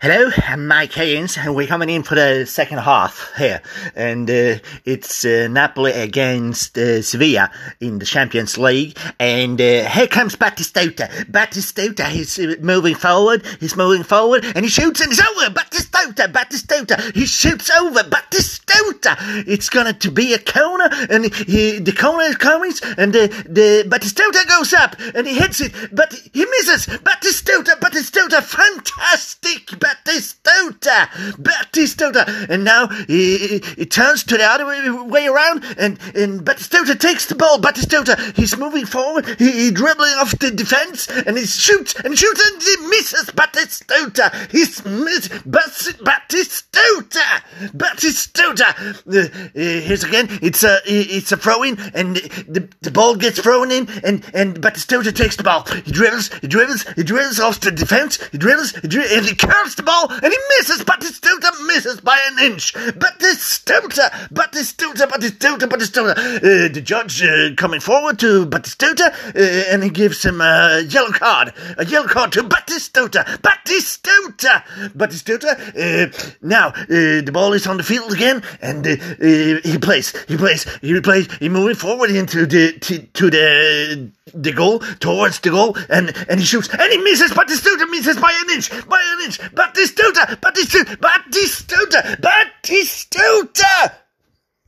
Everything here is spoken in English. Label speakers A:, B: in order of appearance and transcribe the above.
A: Hello, I'm Mike Haynes, and we're coming in for the second half here. And uh, it's uh, Napoli against uh, Sevilla in the Champions League. And uh, here comes Batistuta. Batistuta, he's uh, moving forward, he's moving forward, and he shoots, and it's over! Batistuta, Batistuta, he shoots over! Batistuta! It's gonna to be a corner, and he, the corner is coming, and the, the Batistuta goes up, and he hits it, but he misses! Batistuta, Batistuta, fantastic! Batistuta! Batistuta! And now he, he turns to the other way, way around, and, and Batistuta takes the ball. Batistuta, he's moving forward, he, he dribbling off the defense, and he shoots, and shoots, and he misses Batistuta! He's miss, Batistuta! Batistuta! Uh, uh, here's again, it's a, it's a throw in, and the, the ball gets thrown in, and, and Batistuta takes the ball. He dribbles, he dribbles, he dribbles off the defense, he dribbles, he dribbles, and he curves the ball, and he misses, Batistuta misses by an inch. Batistuta, Batistuta, Batistuta, Batistuta. Uh, the judge uh, coming forward to Batistuta, uh, and he gives him a yellow card. A yellow card to Batistuta. Batistuta! Batistuta, now, uh, the ball is on the field again, and uh, uh, he plays, he plays, he plays, he moving forward into the, to, to the, the goal, towards the goal, and, and he shoots, and he misses, but Batistuta misses by an inch, by an inch, Batistuta, Batistuta, Batistuta, Batistuta!